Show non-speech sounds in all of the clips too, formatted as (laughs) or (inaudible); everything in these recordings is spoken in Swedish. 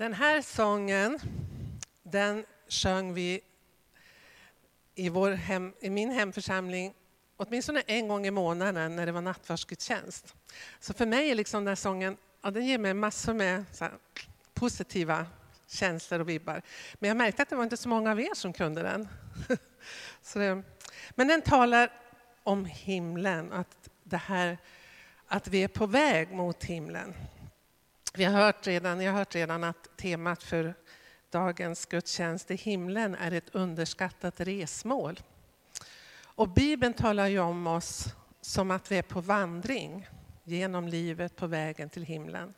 Den här sången, den sjöng vi i, vår hem, i min hemförsamling åtminstone en gång i månaden när det var nattvardsgudstjänst. Så för mig är liksom den här sången, ja, den ger mig massor med positiva känslor och vibbar. Men jag märkte att det var inte så många av er som kunde den. (laughs) så det, men den talar om himlen, att, det här, att vi är på väg mot himlen. Vi har hört redan, jag har hört redan att temat för dagens gudstjänst i himlen är ett underskattat resmål. Och Bibeln talar ju om oss som att vi är på vandring genom livet på vägen till himlen.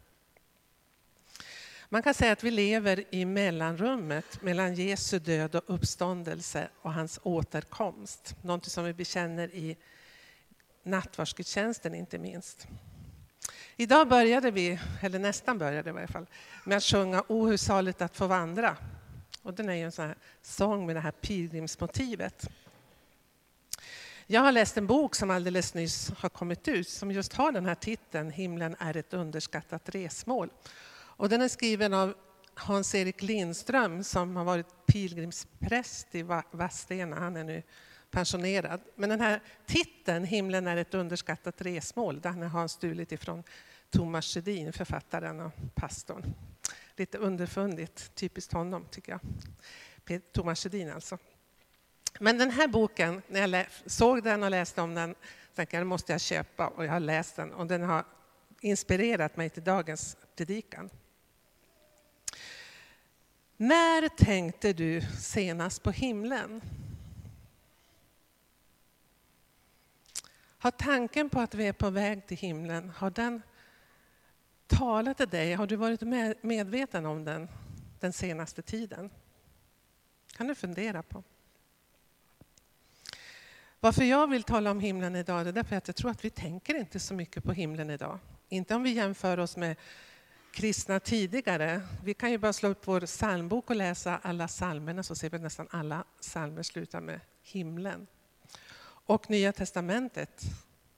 Man kan säga att vi lever i mellanrummet mellan Jesu död och uppståndelse och hans återkomst. Något som vi bekänner i nattvardsgudstjänsten inte minst. Idag började vi, eller nästan började i varje fall, med att sjunga O hur saligt att få vandra. Och den är ju en sån här sång med det här pilgrimsmotivet. Jag har läst en bok som alldeles nyss har kommit ut som just har den här titeln Himlen är ett underskattat resmål. Och den är skriven av Hans-Erik Lindström som har varit pilgrimspräst i Vadstena. Han är nu pensionerad. Men den här titeln, Himlen är ett underskattat resmål, den har han stulit ifrån Thomas Sjödin, författaren och pastorn. Lite underfundigt, typiskt honom tycker jag. Thomas Sjödin alltså. Men den här boken, när jag såg den och läste om den, tänkte jag den måste jag köpa och jag har läst den och den har inspirerat mig till dagens predikan. När tänkte du senast på himlen? Har tanken på att vi är på väg till himlen, har den talat till dig? Har du varit medveten om den den senaste tiden? kan du fundera på. Varför jag vill tala om himlen idag det är därför att jag tror att vi tänker inte så mycket på himlen idag. Inte om vi jämför oss med kristna tidigare. Vi kan ju bara slå upp vår psalmbok och läsa alla psalmerna så ser vi nästan alla psalmer slutar med himlen. Och Nya testamentet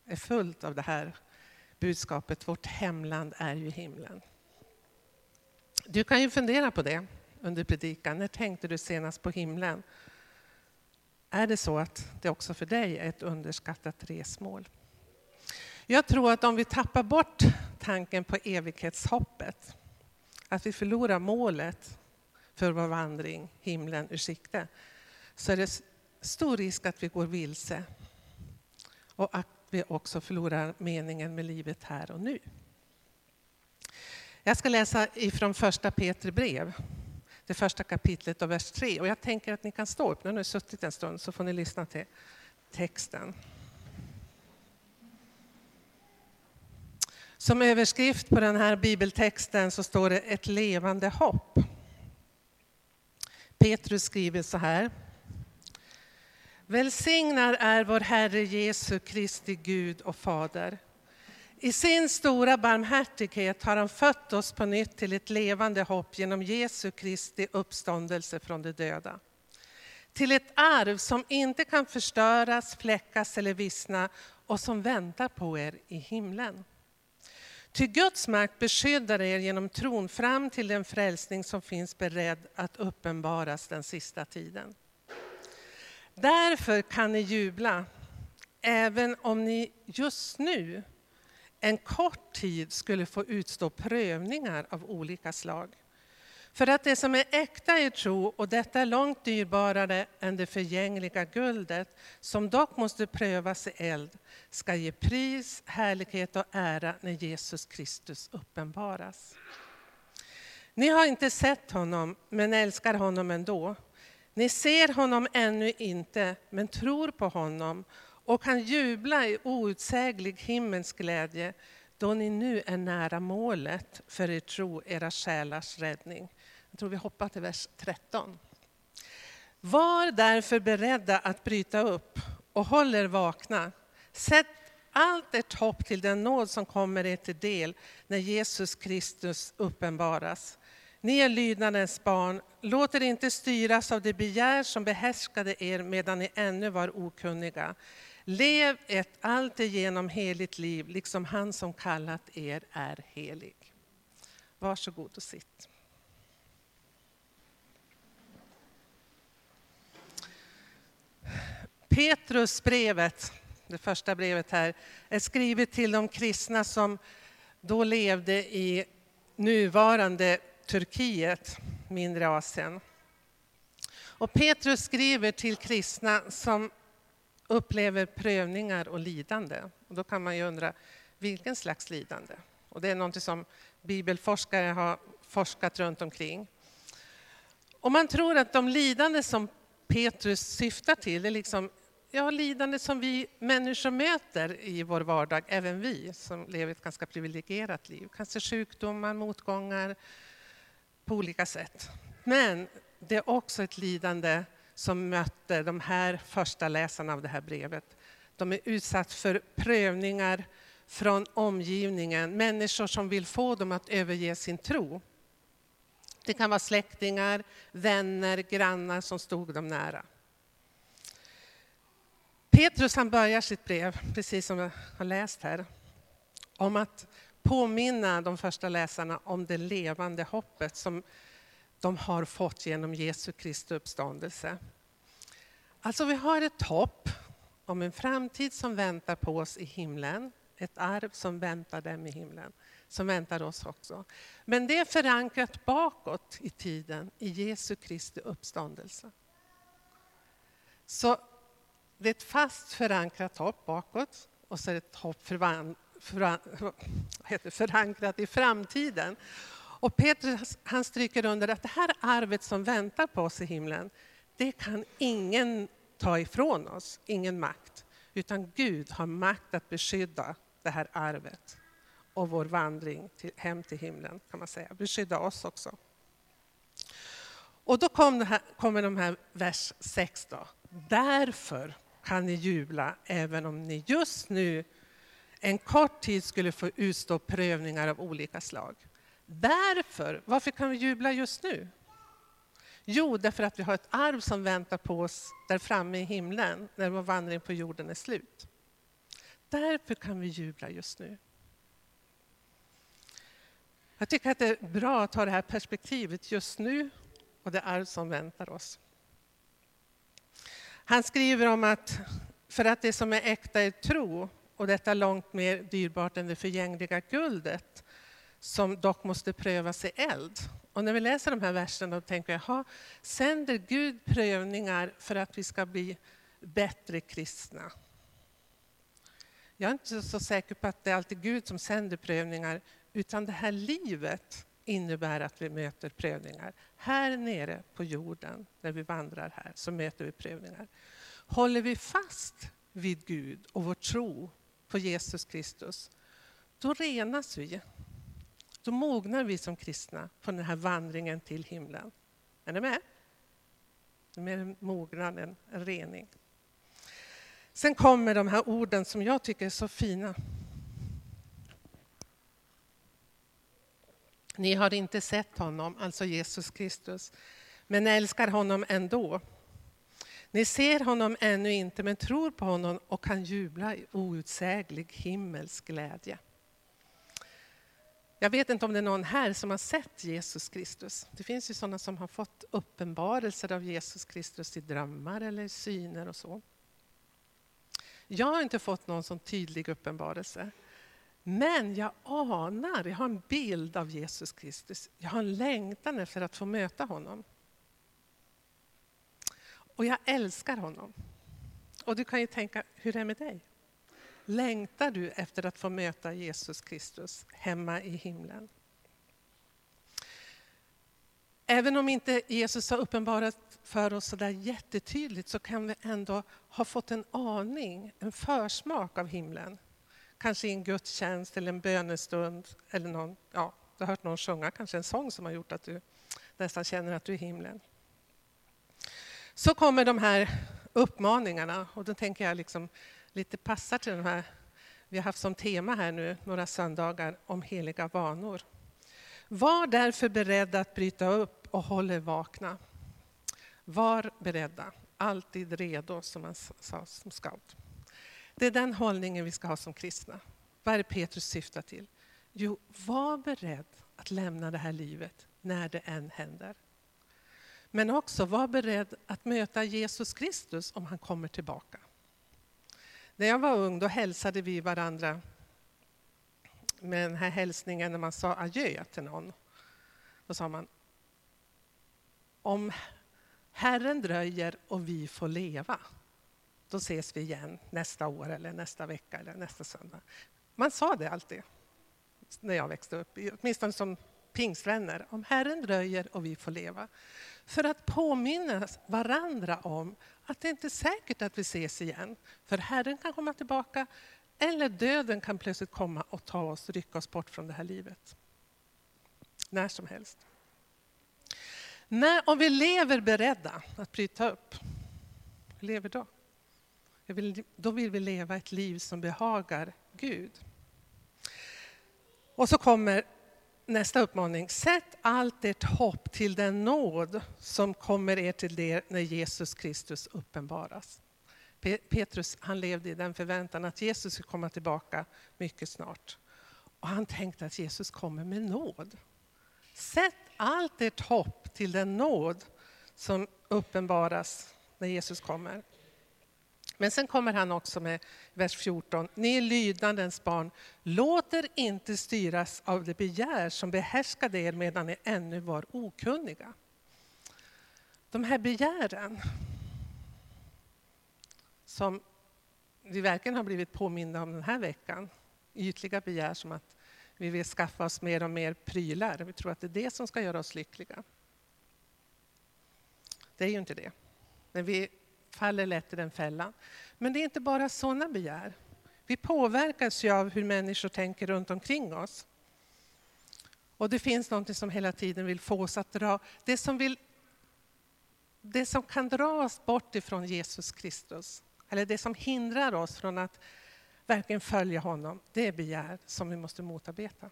är fullt av det här budskapet. Vårt hemland är ju himlen. Du kan ju fundera på det under predikan. När tänkte du senast på himlen? Är det så att det också för dig är ett underskattat resmål? Jag tror att om vi tappar bort tanken på evighetshoppet, att vi förlorar målet för vår vandring, himlen, ur sikte, så är det stor risk att vi går vilse och att vi också förlorar meningen med livet här och nu. Jag ska läsa ifrån första Petri brev, det första kapitlet och vers 3. Och jag tänker att ni kan stå upp, nu har ni suttit en stund så får ni lyssna till texten. Som överskrift på den här bibeltexten så står det ett levande hopp. Petrus skriver så här. Välsignad är vår Herre Jesu Kristi Gud och Fader. I sin stora barmhärtighet har han fött oss på nytt till ett levande hopp genom Jesu Kristi uppståndelse från de döda. Till ett arv som inte kan förstöras, fläckas eller vissna och som väntar på er i himlen. Ty Guds makt beskyddar er genom tron fram till den frälsning som finns beredd att uppenbaras den sista tiden. Därför kan ni jubla, även om ni just nu en kort tid skulle få utstå prövningar av olika slag. För att det som är äkta i tro, och detta är långt dyrbarare än det förgängliga guldet, som dock måste prövas i eld, ska ge pris, härlighet och ära när Jesus Kristus uppenbaras. Ni har inte sett honom, men älskar honom ändå. Ni ser honom ännu inte, men tror på honom och kan jubla i outsäglig himmelsk glädje då ni nu är nära målet för er tro, era själars räddning. Jag tror vi hoppar till vers 13. Var därför beredda att bryta upp och håll er vakna. Sätt allt ert hopp till den nåd som kommer er till del när Jesus Kristus uppenbaras. Ni är lydnadens barn, låt er inte styras av det begär som behärskade er medan ni ännu var okunniga. Lev ett alltigenom heligt liv, liksom han som kallat er är helig. Varsågod och sitt. Petrusbrevet, det första brevet här, är skrivet till de kristna som då levde i nuvarande Turkiet, mindre Asien. Och Petrus skriver till kristna som upplever prövningar och lidande. Och då kan man ju undra, vilken slags lidande? Och det är något som bibelforskare har forskat runt omkring. Och man tror att de lidande som Petrus syftar till är liksom, ja, lidande som vi människor möter i vår vardag, även vi som lever ett ganska privilegierat liv. Kanske sjukdomar, motgångar på olika sätt. Men det är också ett lidande som mötte de här första läsarna av det här brevet. De är utsatta för prövningar från omgivningen, människor som vill få dem att överge sin tro. Det kan vara släktingar, vänner, grannar som stod dem nära. Petrus han börjar sitt brev, precis som jag har läst här, om att påminna de första läsarna om det levande hoppet som de har fått genom Jesu Kristi uppståndelse. Alltså vi har ett hopp om en framtid som väntar på oss i himlen, ett arv som väntar dem i himlen, som väntar oss också. Men det är förankrat bakåt i tiden, i Jesu Kristi uppståndelse. Så det är ett fast förankrat hopp bakåt och så är det ett hopp förankrat i framtiden. Och Petrus han stryker under att det här arvet som väntar på oss i himlen, det kan ingen ta ifrån oss, ingen makt. Utan Gud har makt att beskydda det här arvet och vår vandring till, hem till himlen, kan man säga. Beskydda oss också. Och då kom här, kommer de här vers 6 då. Därför kan ni jubla även om ni just nu en kort tid skulle få utstå prövningar av olika slag. Därför, varför kan vi jubla just nu? Jo, därför att vi har ett arv som väntar på oss där framme i himlen när vår vandring på jorden är slut. Därför kan vi jubla just nu. Jag tycker att det är bra att ha det här perspektivet just nu och det arv som väntar oss. Han skriver om att för att det som är äkta är tro och detta långt mer dyrbart än det förgängliga guldet som dock måste prövas i eld. Och när vi läser de här verserna tänker jag, jaha, sänder Gud prövningar för att vi ska bli bättre kristna? Jag är inte så säker på att det är alltid Gud som sänder prövningar, utan det här livet innebär att vi möter prövningar. Här nere på jorden, när vi vandrar här, så möter vi prövningar. Håller vi fast vid Gud och vår tro på Jesus Kristus, då renas vi. Då mognar vi som kristna på den här vandringen till himlen. Är ni med? Det är mer mognad än en rening. Sen kommer de här orden som jag tycker är så fina. Ni har inte sett honom, alltså Jesus Kristus, men älskar honom ändå. Ni ser honom ännu inte, men tror på honom och kan jubla i outsäglig himmelsk glädje. Jag vet inte om det är någon här som har sett Jesus Kristus. Det finns ju sådana som har fått uppenbarelser av Jesus Kristus i drömmar eller syner och så. Jag har inte fått någon sån tydlig uppenbarelse. Men jag anar, jag har en bild av Jesus Kristus. Jag har en längtan efter att få möta honom. Och jag älskar honom. Och du kan ju tänka, hur är det med dig? Längtar du efter att få möta Jesus Kristus hemma i himlen? Även om inte Jesus har uppenbarat för oss så där jättetydligt så kan vi ändå ha fått en aning, en försmak av himlen. Kanske i en gudstjänst eller en bönestund eller någon, ja, du har hört någon sjunga kanske en sång som har gjort att du nästan känner att du är i himlen. Så kommer de här uppmaningarna och då tänker jag liksom lite passar till de här vi har haft som tema här nu några söndagar om heliga vanor. Var därför beredda att bryta upp och håll er vakna. Var beredda, alltid redo som man sa som scout. Det är den hållningen vi ska ha som kristna. Vad är det Petrus syftar till? Jo, var beredd att lämna det här livet när det än händer. Men också var beredd att möta Jesus Kristus om han kommer tillbaka. När jag var ung då hälsade vi varandra med den här hälsningen när man sa adjö till någon. Då sa man om Herren dröjer och vi får leva, då ses vi igen nästa år eller nästa vecka eller nästa söndag. Man sa det alltid när jag växte upp, åtminstone som pingstvänner. Om Herren dröjer och vi får leva. För att påminna varandra om att det inte är säkert att vi ses igen. För Herren kan komma tillbaka eller döden kan plötsligt komma och ta oss, rycka oss bort från det här livet. När som helst. När, om vi lever beredda att bryta upp, hur lever då? Vill, då vill vi leva ett liv som behagar Gud. Och så kommer nästa uppmaning. Sätt allt ert hopp till den nåd som kommer er till det när Jesus Kristus uppenbaras. Petrus han levde i den förväntan att Jesus skulle komma tillbaka mycket snart. Och han tänkte att Jesus kommer med nåd. Sätt allt ert hopp till den nåd som uppenbaras när Jesus kommer. Men sen kommer han också med vers 14. Ni är lydnadens barn, låt er inte styras av det begär som behärskade er medan ni ännu var okunniga. De här begären som vi verkligen har blivit påminda om den här veckan, ytliga begär som att vi vill skaffa oss mer och mer prylar. Vi tror att det är det som ska göra oss lyckliga. Det är ju inte det. Men vi faller lätt i den fällan. Men det är inte bara sådana begär. Vi påverkas ju av hur människor tänker runt omkring oss. Och det finns något som hela tiden vill få oss att dra, det som, vill, det som kan dra oss bort ifrån Jesus Kristus, eller det som hindrar oss från att verkligen följa honom, det är begär som vi måste motarbeta.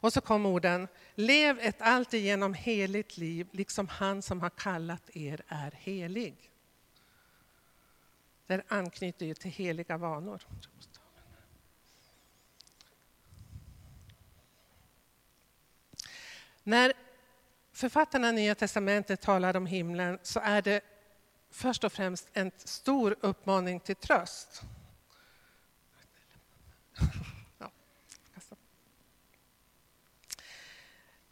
Och så kom orden, lev ett alltigenom heligt liv, liksom han som har kallat er är helig. Det anknyter ju till heliga vanor. När författarna i Nya Testamentet talar om himlen så är det först och främst en stor uppmaning till tröst.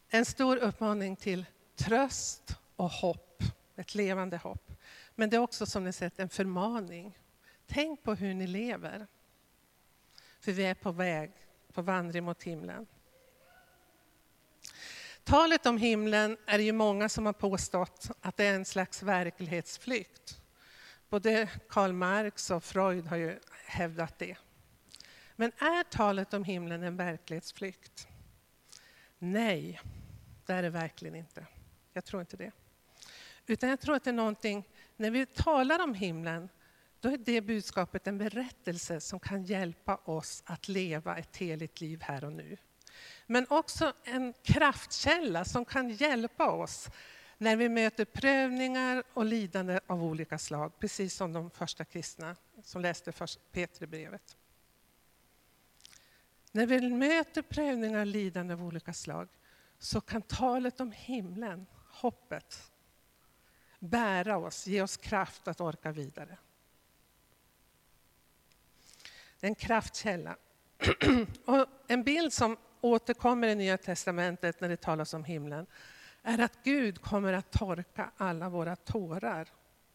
En stor uppmaning till tröst och hopp, ett levande hopp. Men det är också som ni sett en förmaning. Tänk på hur ni lever. För vi är på väg, på vandring mot himlen. Talet om himlen är det ju många som har påstått att det är en slags verklighetsflykt. Både Karl Marx och Freud har ju hävdat det. Men är talet om himlen en verklighetsflykt? Nej, det är det verkligen inte. Jag tror inte det. Utan jag tror att det är någonting, när vi talar om himlen, då är det budskapet en berättelse som kan hjälpa oss att leva ett heligt liv här och nu. Men också en kraftkälla som kan hjälpa oss när vi möter prövningar och lidande av olika slag, precis som de första kristna som läste Petribrevet. När vi möter prövningar och lidande av olika slag så kan talet om himlen, hoppet, bära oss, ge oss kraft att orka vidare. Det är en kraftkälla. (clears throat) Och en bild som återkommer i Nya Testamentet när det talas om himlen är att Gud kommer att torka alla våra tårar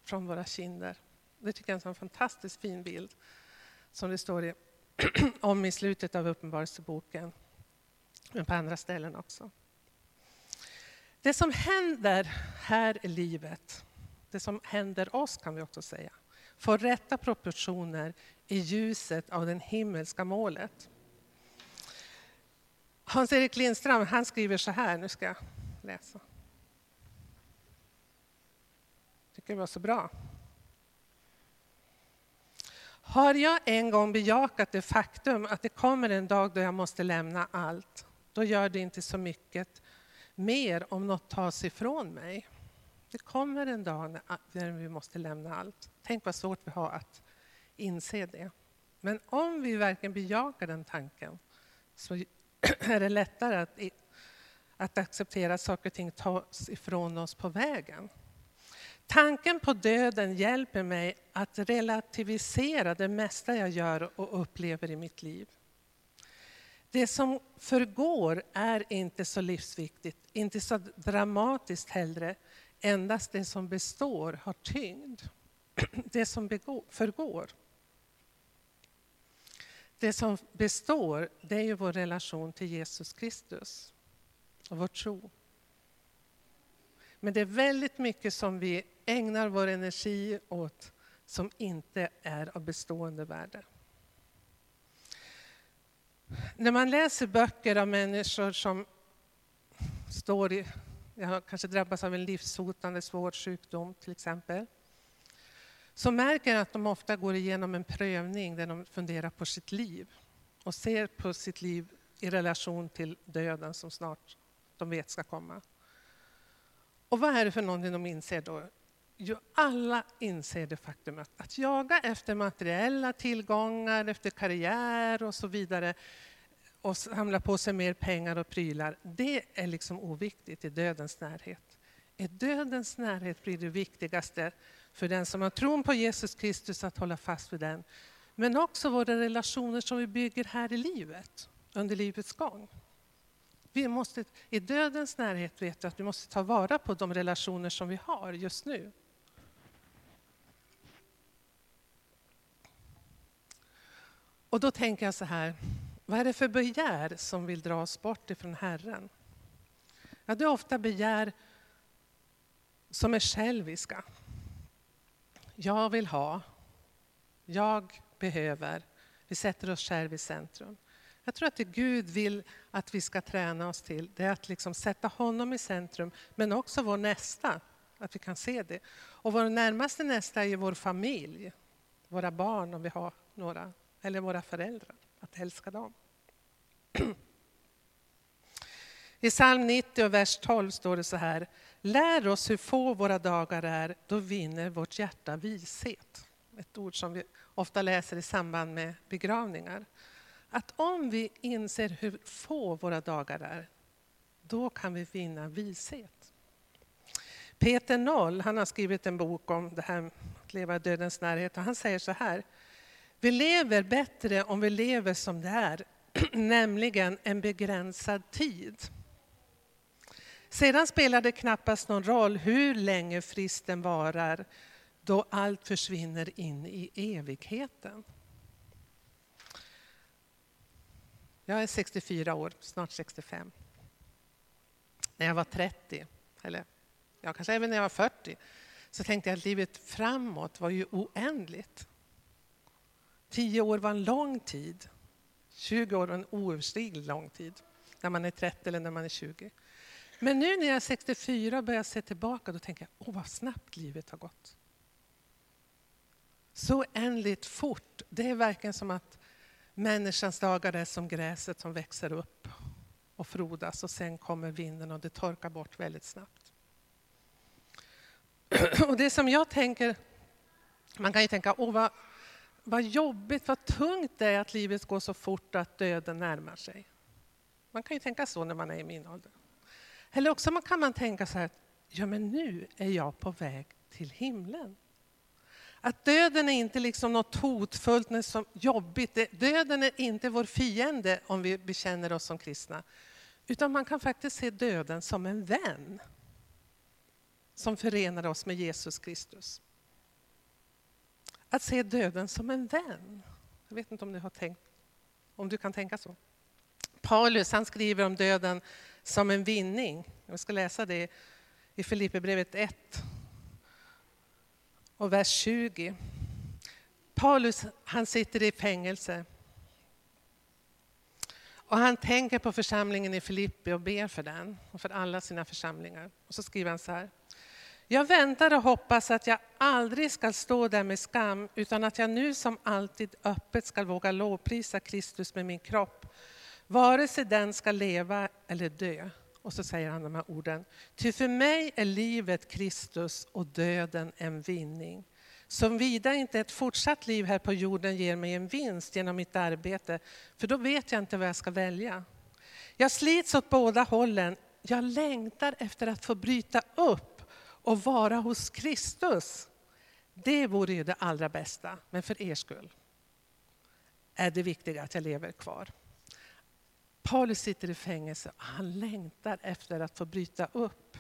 från våra kinder. Det tycker jag är en fantastiskt fin bild som det står i. (clears throat) om i slutet av Uppenbarelseboken, men på andra ställen också. Det som händer här i livet, det som händer oss kan vi också säga, får rätta proportioner i ljuset av det himmelska målet. Hans-Erik Lindström han skriver så här, nu ska jag läsa. tycker det var så bra. Har jag en gång bejakat det faktum att det kommer en dag då jag måste lämna allt, då gör det inte så mycket mer om något tas ifrån mig. Det kommer en dag när vi måste lämna allt. Tänk vad svårt vi har att inse det. Men om vi verkligen bejakar den tanken så (clears throat) är det lättare att, att acceptera att saker och ting tas ifrån oss på vägen. Tanken på döden hjälper mig att relativisera det mesta jag gör och upplever i mitt liv. Det som förgår är inte så livsviktigt, inte så dramatiskt heller. Endast det som består har tyngd. (clears throat) Det som förgår. Det som består, det är ju vår relation till Jesus Kristus och vår tro. Men det är väldigt mycket som vi ägnar vår energi åt som inte är av bestående värde. När man läser böcker av människor som står i, jag kanske drabbas av en livshotande svår sjukdom till exempel, så märker jag att de ofta går igenom en prövning där de funderar på sitt liv och ser på sitt liv i relation till döden som snart de vet ska komma. Och vad är det för någonting de inser då? Jo, alla inser det faktum att, att jaga efter materiella tillgångar, efter karriär och så vidare och samla på sig mer pengar och prylar, det är liksom oviktigt i dödens närhet. I dödens närhet blir det viktigaste för den som har tron på Jesus Kristus att hålla fast vid den. Men också våra relationer som vi bygger här i livet, under livets gång. Vi måste, I dödens närhet vet vi att vi måste ta vara på de relationer som vi har just nu. Och då tänker jag så här, vad är det för begär som vill dra oss bort ifrån Herren? Ja, det är ofta begär som är själviska. Jag vill ha, jag behöver. Vi sätter oss själva i centrum. Jag tror att det Gud vill att vi ska träna oss till, det är att liksom sätta honom i centrum, men också vår nästa, att vi kan se det. Och vår närmaste nästa är vår familj, våra barn om vi har några, eller våra föräldrar, att älska dem. I psalm 90 och vers 12 står det så här. Lär oss hur få våra dagar är, då vinner vårt hjärta vishet. Ett ord som vi ofta läser i samband med begravningar. Att om vi inser hur få våra dagar är, då kan vi vinna vishet. Peter Noll han har skrivit en bok om det här att leva i dödens närhet och han säger så här. Vi lever bättre om vi lever som det är, (clears throat) nämligen en begränsad tid. Sedan spelar det knappast någon roll hur länge fristen varar då allt försvinner in i evigheten. Jag är 64 år, snart 65. När jag var 30, eller ja, kanske även när jag var 40, så tänkte jag att livet framåt var ju oändligt. Tio år var en lång tid. 20 år var en oöverstiglig lång tid, när man är 30 eller när man är 20. Men nu när jag är 64 och börjar se tillbaka, då tänker jag, åh vad snabbt livet har gått. Så ändligt fort. Det är verkligen som att människans dagar är som gräset som växer upp och frodas och sen kommer vinden och det torkar bort väldigt snabbt. (clears throat) Och det som jag tänker, man kan ju tänka, åh vad, vad jobbigt, vad tungt det är att livet går så fort och att döden närmar sig. Man kan ju tänka så när man är i min ålder. Eller också kan man tänka så här, ja men nu är jag på väg till himlen. Att döden är inte liksom något hotfullt, något jobbigt. Döden är inte vår fiende om vi bekänner oss som kristna. Utan man kan faktiskt se döden som en vän. Som förenar oss med Jesus Kristus. Att se döden som en vän. Jag vet inte om du har tänkt, om du kan tänka så. Paulus han skriver om döden som en vinning. Jag ska läsa det i Filipperbrevet 1 och vers 20. Paulus han sitter i fängelse. Och han tänker på församlingen i Filippi och ber för den och för alla sina församlingar. Och så skriver han så här. Jag väntar och hoppas att jag aldrig ska stå där med skam utan att jag nu som alltid öppet ska våga lovprisa Kristus med min kropp vare sig den ska leva eller dö. Och så säger han de här orden. Ty för mig är livet Kristus och döden en vinning. Som vida inte ett fortsatt liv här på jorden ger mig en vinst genom mitt arbete, för då vet jag inte vad jag ska välja. Jag slits åt båda hållen, jag längtar efter att få bryta upp och vara hos Kristus. Det vore ju det allra bästa, men för er skull är det viktiga att jag lever kvar. Paulus sitter i fängelse och han längtar efter att få bryta upp.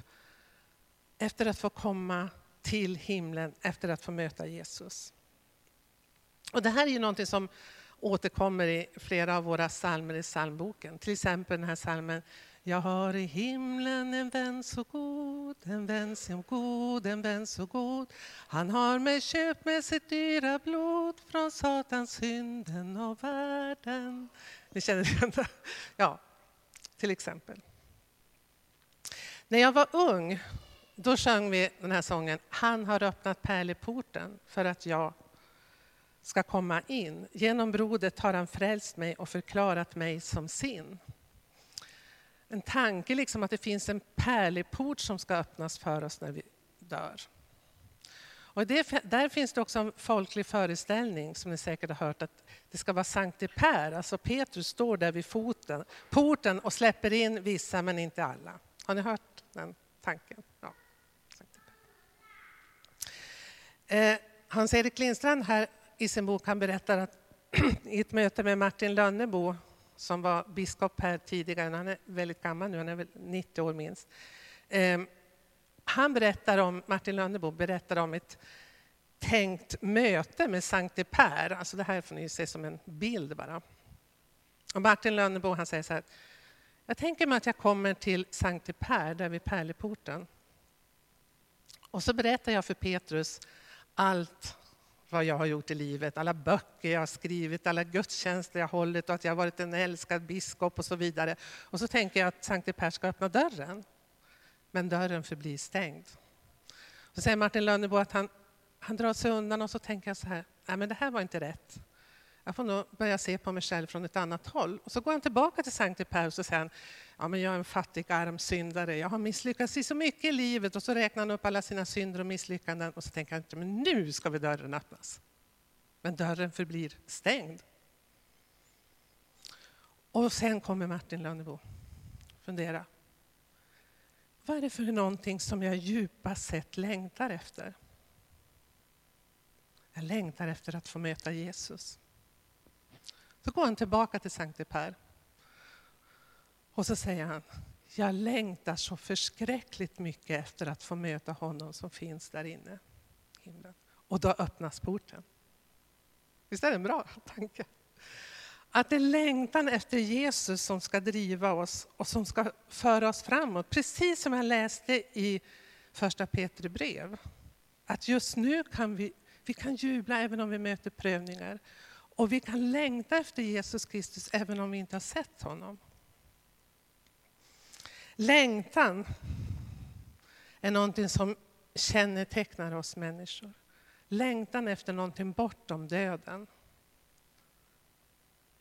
Efter att få komma till himlen, efter att få möta Jesus. Och det här är ju någonting som återkommer i flera av våra psalmer i psalmboken. Till exempel den här psalmen jag har i himlen en vän så god, en vän så god, en vän så god. Han har mig köpt med sitt dyra blod från Satans synden och världen. Ni känner igen det? Ja, till exempel. När jag var ung, då sjöng vi den här sången Han har öppnat pärleporten för att jag ska komma in. Genom blodet har han frälst mig och förklarat mig som sin. En tanke liksom att det finns en pärleport som ska öppnas för oss när vi dör. Och det, där finns det också en folklig föreställning som ni säkert har hört att det ska vara Sankte Per, alltså Petrus står där vid foten, porten och släpper in vissa men inte alla. Har ni hört den tanken? Ja. Eh, Hans-Erik Lindstrand här i sin bok han berättar att (clears throat) i ett möte med Martin Lönnebo som var biskop här tidigare, han är väldigt gammal nu, han är väl 90 år minst. Ehm, han berättar om, Martin Lönnebo berättar om ett tänkt möte med Sankte Per. Alltså det här får ni se som en bild bara. Och Martin Lönnebo han säger så här. Jag tänker mig att jag kommer till Sankte Per, där vid pärleporten. Och så berättar jag för Petrus allt vad jag har gjort i livet, alla böcker jag har skrivit, alla gudstjänster jag har hållit och att jag har varit en älskad biskop och så vidare. Och så tänker jag att Sankte Per ska öppna dörren. Men dörren förblir stängd. Så säger Martin Lönnebo att han, han drar sig undan och så tänker jag så här, nej men det här var inte rätt. Jag får nog börja se på mig själv från ett annat håll. Och så går han tillbaka till Sankte Per och säger ja men jag är en fattig arm syndare, jag har misslyckats i så mycket i livet. Och så räknar han upp alla sina synder och misslyckanden och så tänker han, men nu ska vi dörren öppnas. Men dörren förblir stängd. Och sen kommer Martin Lönnebo fundera. Vad är det för någonting som jag djupast sett längtar efter? Jag längtar efter att få möta Jesus. Så går han tillbaka till Sankte Per. Och så säger han, jag längtar så förskräckligt mycket efter att få möta honom som finns där inne. Himlen. Och då öppnas porten. Visst är det en bra tanke? Att det är längtan efter Jesus som ska driva oss och som ska föra oss framåt. Precis som jag läste i första Petri brev. Att just nu kan vi, vi kan jubla även om vi möter prövningar. Och vi kan längta efter Jesus Kristus även om vi inte har sett honom. Längtan är någonting som kännetecknar oss människor. Längtan efter någonting bortom döden.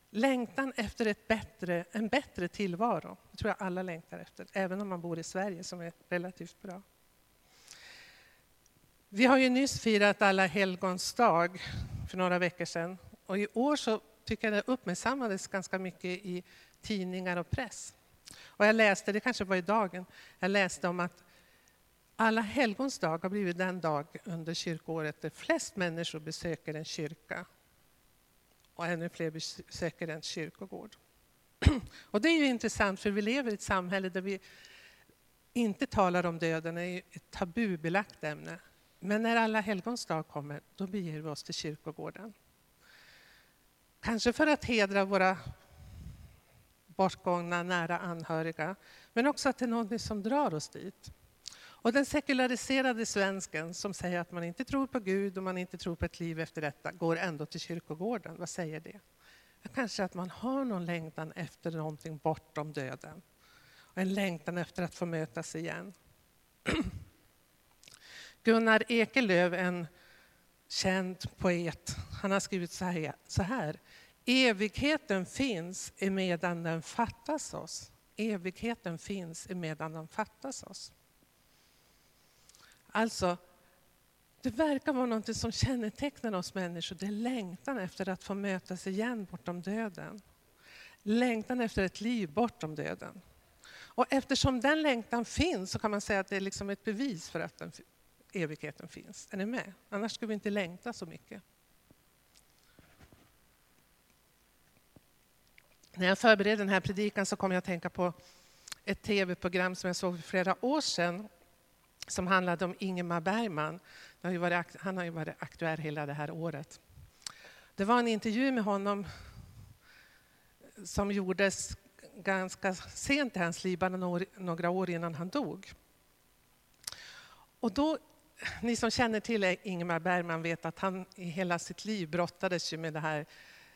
Längtan efter ett bättre, en bättre tillvaro. Det tror jag alla längtar efter, även om man bor i Sverige som är relativt bra. Vi har ju nyss firat alla helgons dag för några veckor sedan. Och i år så tycker jag det uppmärksammades ganska mycket i tidningar och press. Och jag läste, det kanske var i dagen, jag läste om att alla helgons dag har blivit den dag under kyrkoåret där flest människor besöker en kyrka och ännu fler besöker en kyrkogård. (clears throat) Och det är ju intressant för vi lever i ett samhälle där vi inte talar om döden, det är ett tabubelagt ämne. Men när alla helgons dag kommer, då beger vi oss till kyrkogården. Kanske för att hedra våra bortgångna nära anhöriga, men också att det är något som drar oss dit. Och den sekulariserade svensken som säger att man inte tror på Gud och man inte tror på ett liv efter detta går ändå till kyrkogården. Vad säger det? Kanske att man har någon längtan efter någonting bortom döden. Och en längtan efter att få mötas igen. (clears throat) Gunnar Ekelöf, en känd poet, han har skrivit så här. Evigheten finns emedan den fattas oss. Evigheten finns emedan den fattas oss. Alltså, det verkar vara något som kännetecknar oss människor. Det är längtan efter att få mötas igen bortom döden. Längtan efter ett liv bortom döden. Och eftersom den längtan finns så kan man säga att det är liksom ett bevis för att den, evigheten finns. Är ni med? Annars skulle vi inte längta så mycket. När jag förberedde den här predikan så kom jag att tänka på ett tv-program som jag såg för flera år sedan som handlade om Ingemar Bergman. Har varit, han har ju varit aktuell hela det här året. Det var en intervju med honom som gjordes ganska sent i hans liv, bara några år innan han dog. Och då, ni som känner till Ingmar Bergman vet att han i hela sitt liv brottades ju med det här,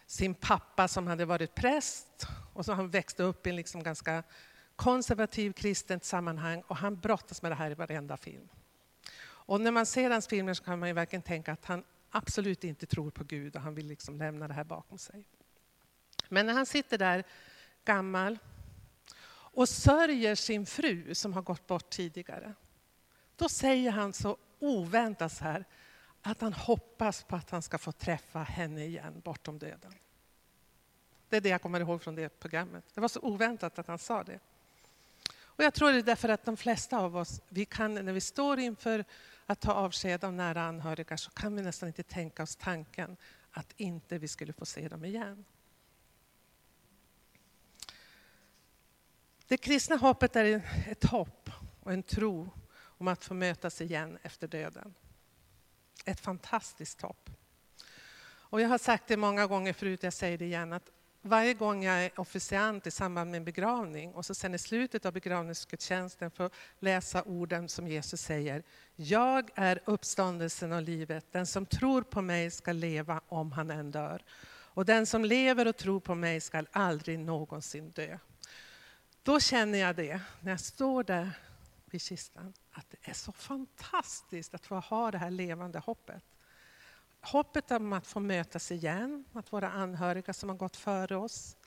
sin pappa som hade varit präst och så han växte upp i en liksom ganska konservativ kristet sammanhang och han brottas med det här i varenda film. Och när man ser hans filmer så kan man ju verkligen tänka att han absolut inte tror på Gud och han vill liksom lämna det här bakom sig. Men när han sitter där gammal och sörjer sin fru som har gått bort tidigare. Då säger han så oväntat så här att han hoppas på att han ska få träffa henne igen bortom döden. Det är det jag kommer ihåg från det programmet. Det var så oväntat att han sa det. Och jag tror det är därför att de flesta av oss, vi kan, när vi står inför att ta avsked av nära anhöriga så kan vi nästan inte tänka oss tanken att inte vi skulle få se dem igen. Det kristna hoppet är ett hopp och en tro om att få mötas igen efter döden. Ett fantastiskt hopp. Och jag har sagt det många gånger förut, jag säger det igen, att varje gång jag är officiant i samband med en begravning och så sen i slutet av begravningsgudstjänsten får läsa orden som Jesus säger. Jag är uppståndelsen och livet. Den som tror på mig ska leva om han än dör. Och den som lever och tror på mig ska aldrig någonsin dö. Då känner jag det, när jag står där vid kistan, att det är så fantastiskt att få ha det här levande hoppet. Hoppet om att få mötas igen, att våra anhöriga som har gått före oss.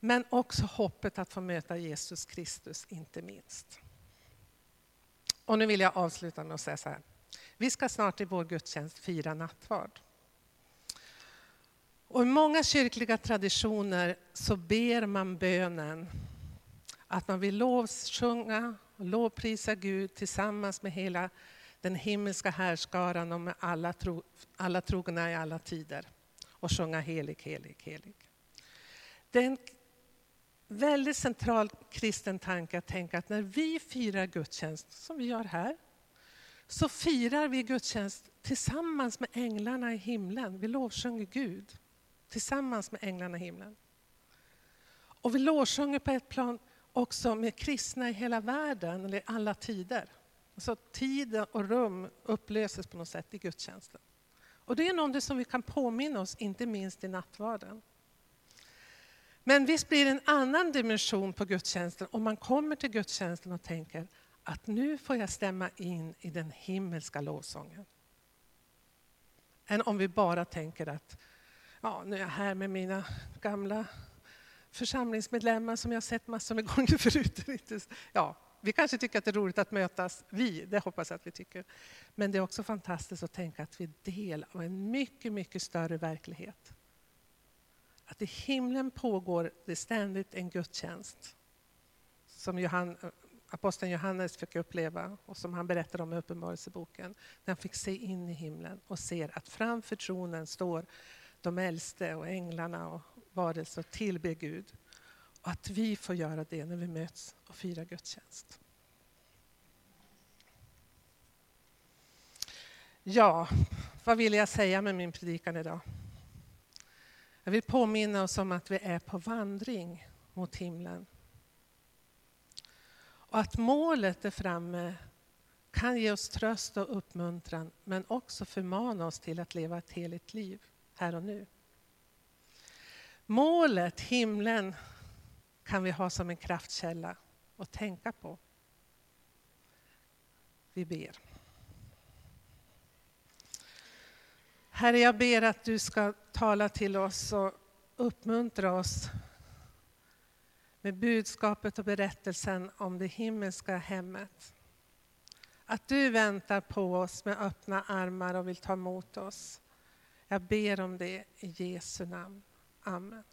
Men också hoppet att få möta Jesus Kristus, inte minst. Och nu vill jag avsluta med att säga så här. Vi ska snart i vår gudstjänst fira nattvard. Och I många kyrkliga traditioner så ber man bönen att man vill lovsjunga lovprisa Gud tillsammans med hela den himmelska härskaran och med alla, tro, alla trogna i alla tider och sjunga helig, helig, helig. Det är en väldigt central kristen tanke att tänka att när vi firar gudstjänst, som vi gör här, så firar vi gudstjänst tillsammans med änglarna i himlen. Vi lovsjunger Gud tillsammans med änglarna i himlen. Och vi lovsjunger på ett plan också med kristna i hela världen, eller i alla tider. Alltså tid och rum upplöses på något sätt i gudstjänsten. Och det är något som vi kan påminna oss, inte minst i nattvarden. Men visst blir det en annan dimension på gudstjänsten om man kommer till gudstjänsten och tänker att nu får jag stämma in i den himmelska lovsången. Än om vi bara tänker att ja, nu är jag här med mina gamla församlingsmedlemmar som jag sett massor med gånger (laughs) förut. Ja, vi kanske tycker att det är roligt att mötas, vi, det hoppas jag att vi tycker. Men det är också fantastiskt att tänka att vi är del av en mycket, mycket större verklighet. Att i himlen pågår det ständigt en gudstjänst som Johan, eh, aposteln Johannes fick uppleva och som han berättar om i Uppenbarelseboken. När han fick se in i himlen och ser att framför tronen står de äldste och änglarna och varelser och tillbe Gud. Och att vi får göra det när vi möts och firar gudstjänst. Ja, vad vill jag säga med min predikan idag? Jag vill påminna oss om att vi är på vandring mot himlen. Och att målet är framme kan ge oss tröst och uppmuntran men också förmana oss till att leva ett heligt liv här och nu. Målet, himlen, kan vi ha som en kraftkälla att tänka på. Vi ber. Herre, jag ber att du ska tala till oss och uppmuntra oss med budskapet och berättelsen om det himmelska hemmet. Att du väntar på oss med öppna armar och vill ta emot oss. Jag ber om det i Jesu namn. Amen.